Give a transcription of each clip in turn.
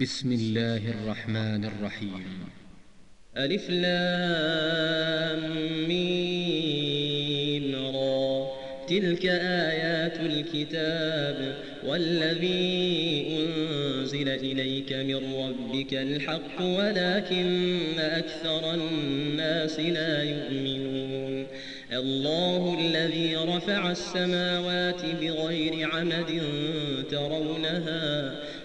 بسم الله الرحمن الرحيم ألف لام ميم را تلك آيات الكتاب والذي أنزل إليك من ربك الحق ولكن أكثر الناس لا يؤمنون الله الذي رفع السماوات بغير عمد ترونها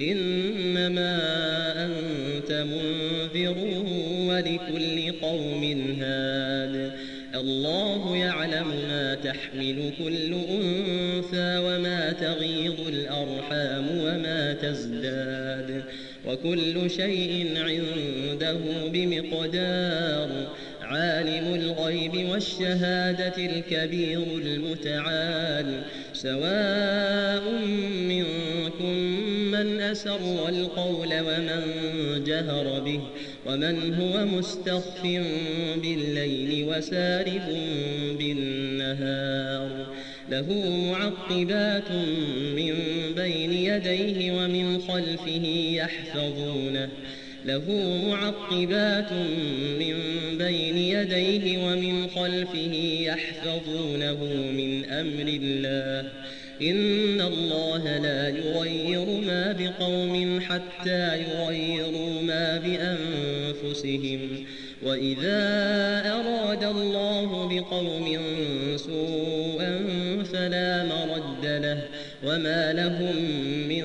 إنما أنت منذر ولكل قوم هاد. الله يعلم ما تحمل كل أنثى وما تغيض الأرحام وما تزداد. وكل شيء عنده بمقدار. عالم الغيب والشهادة الكبير المتعال. سواء منكم من أسر القول ومن جهر به ومن هو مستخف بالليل وسارب بالنهار. له معقبات من بين يديه ومن خلفه يحفظونه. له معقبات من بين يديه ومن خلفه يحفظونه من أمر الله. إن الله لا يغير ما بقوم حتى يغيروا ما بأنفسهم. وإذا أراد الله بقوم سوءا فلا مرد له. وما لهم من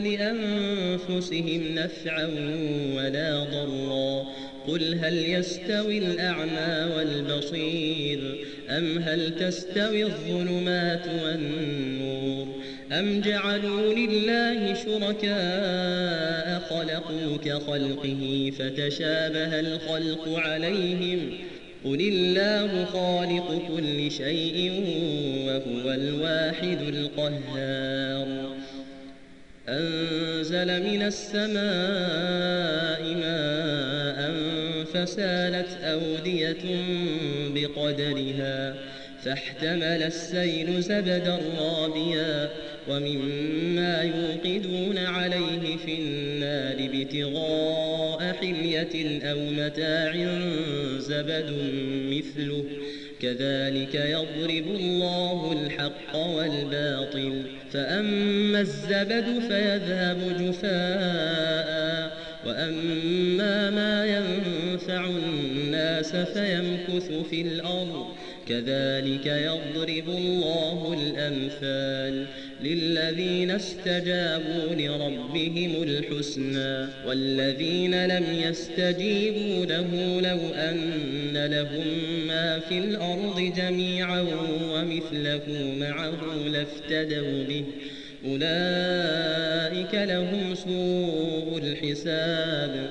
لأنفسهم نفعا ولا ضرا. قل هل يستوي الأعمى والبصير؟ أم هل تستوي الظلمات والنور؟ أم جعلوا لله شركاء خلقوا كخلقه فتشابه الخلق عليهم؟ قل الله خالق كل شيء وهو الواحد القهار. أنزل من السماء ماء فسالت أودية بقدرها فاحتمل السيل زبدا رابيا ومما يوقدون عليه في النار ابتغاء حلية أو متاع زبد مثله. كذلك يضرب الله الحق والباطل فأما الزبد فيذهب جفاء وأما ما ينفع الناس فيمكث في الأرض. كذلك يضرب الله الأمثال للذين استجابوا لربهم الحسنى والذين لم يستجيبوا له لو أن لهم ما في الأرض جميعا ومثله معه لافتدوا به. أولئك لهم سوء الحساب.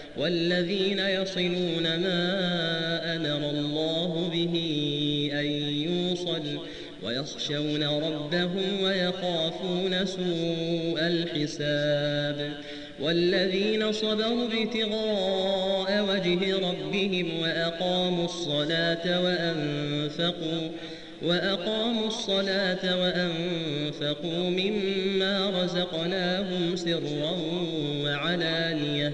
والذين يصلون ما أمر الله به أن يوصل ويخشون ربهم ويخافون سوء الحساب والذين صبروا ابتغاء وجه ربهم وأقاموا الصلاة وأنفقوا وأقاموا الصلاة وأنفقوا مما رزقناهم سرا وعلانية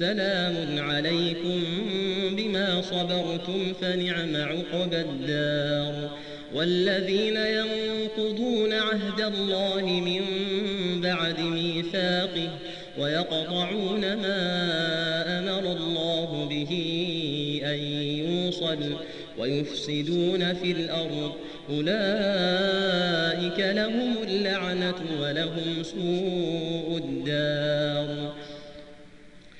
سلام عليكم بما صبرتم فنعم عقبى الدار. والذين ينقضون عهد الله من بعد ميثاقه ويقطعون ما أمر الله به أن يوصل ويفسدون في الأرض. أولئك لهم اللعنة ولهم سوء الدار.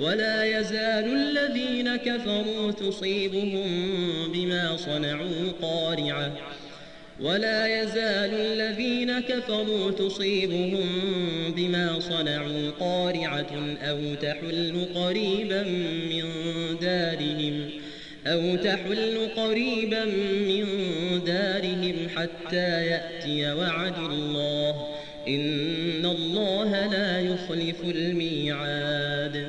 ولا يزال الذين كفروا تصيبهم بما صنعوا قارعة. ولا يزال الذين كفروا تصيبهم بما صنعوا قارعة أو تحل قريبا من دارهم أو تحل قريبا من دارهم حتى يأتي وعد الله. إن الله لا يخلف الميعاد.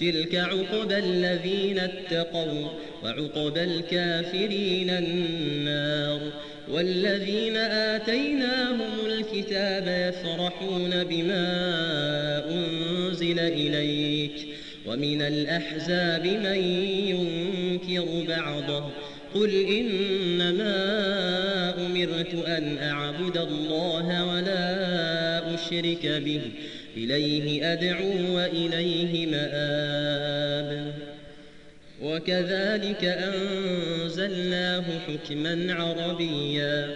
تلك عقبى الذين اتقوا وعقبى الكافرين النار والذين آتيناهم الكتاب يفرحون بما أنزل إليك ومن الأحزاب من ينكر بعضه قل إنما أمرت أن أعبد الله ولا أشرك به إليه أدعو وإليه مآب. وكذلك أنزلناه حكما عربيا.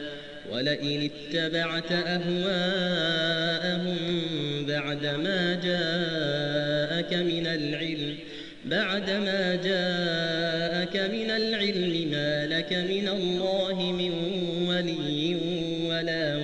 ولئن اتبعت أهواءهم بعدما جاءك من العلم بعدما جاءك من العلم ما لك من الله من ولي ولا واق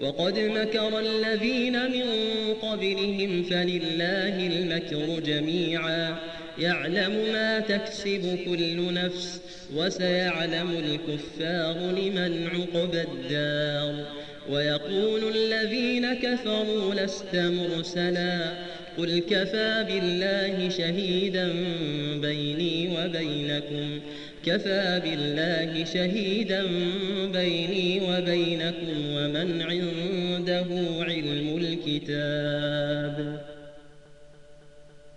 وقد مكر الذين من قبلهم فلله المكر جميعا. يعلم ما تكسب كل نفس وسيعلم الكفار لمن عقب الدار. ويقول الذين كفروا لست مرسلا. قل كفى بالله شهيدا بيني وبينكم. كفى بالله شهيدا بيني وبينكم ومن عنده علم الكتاب.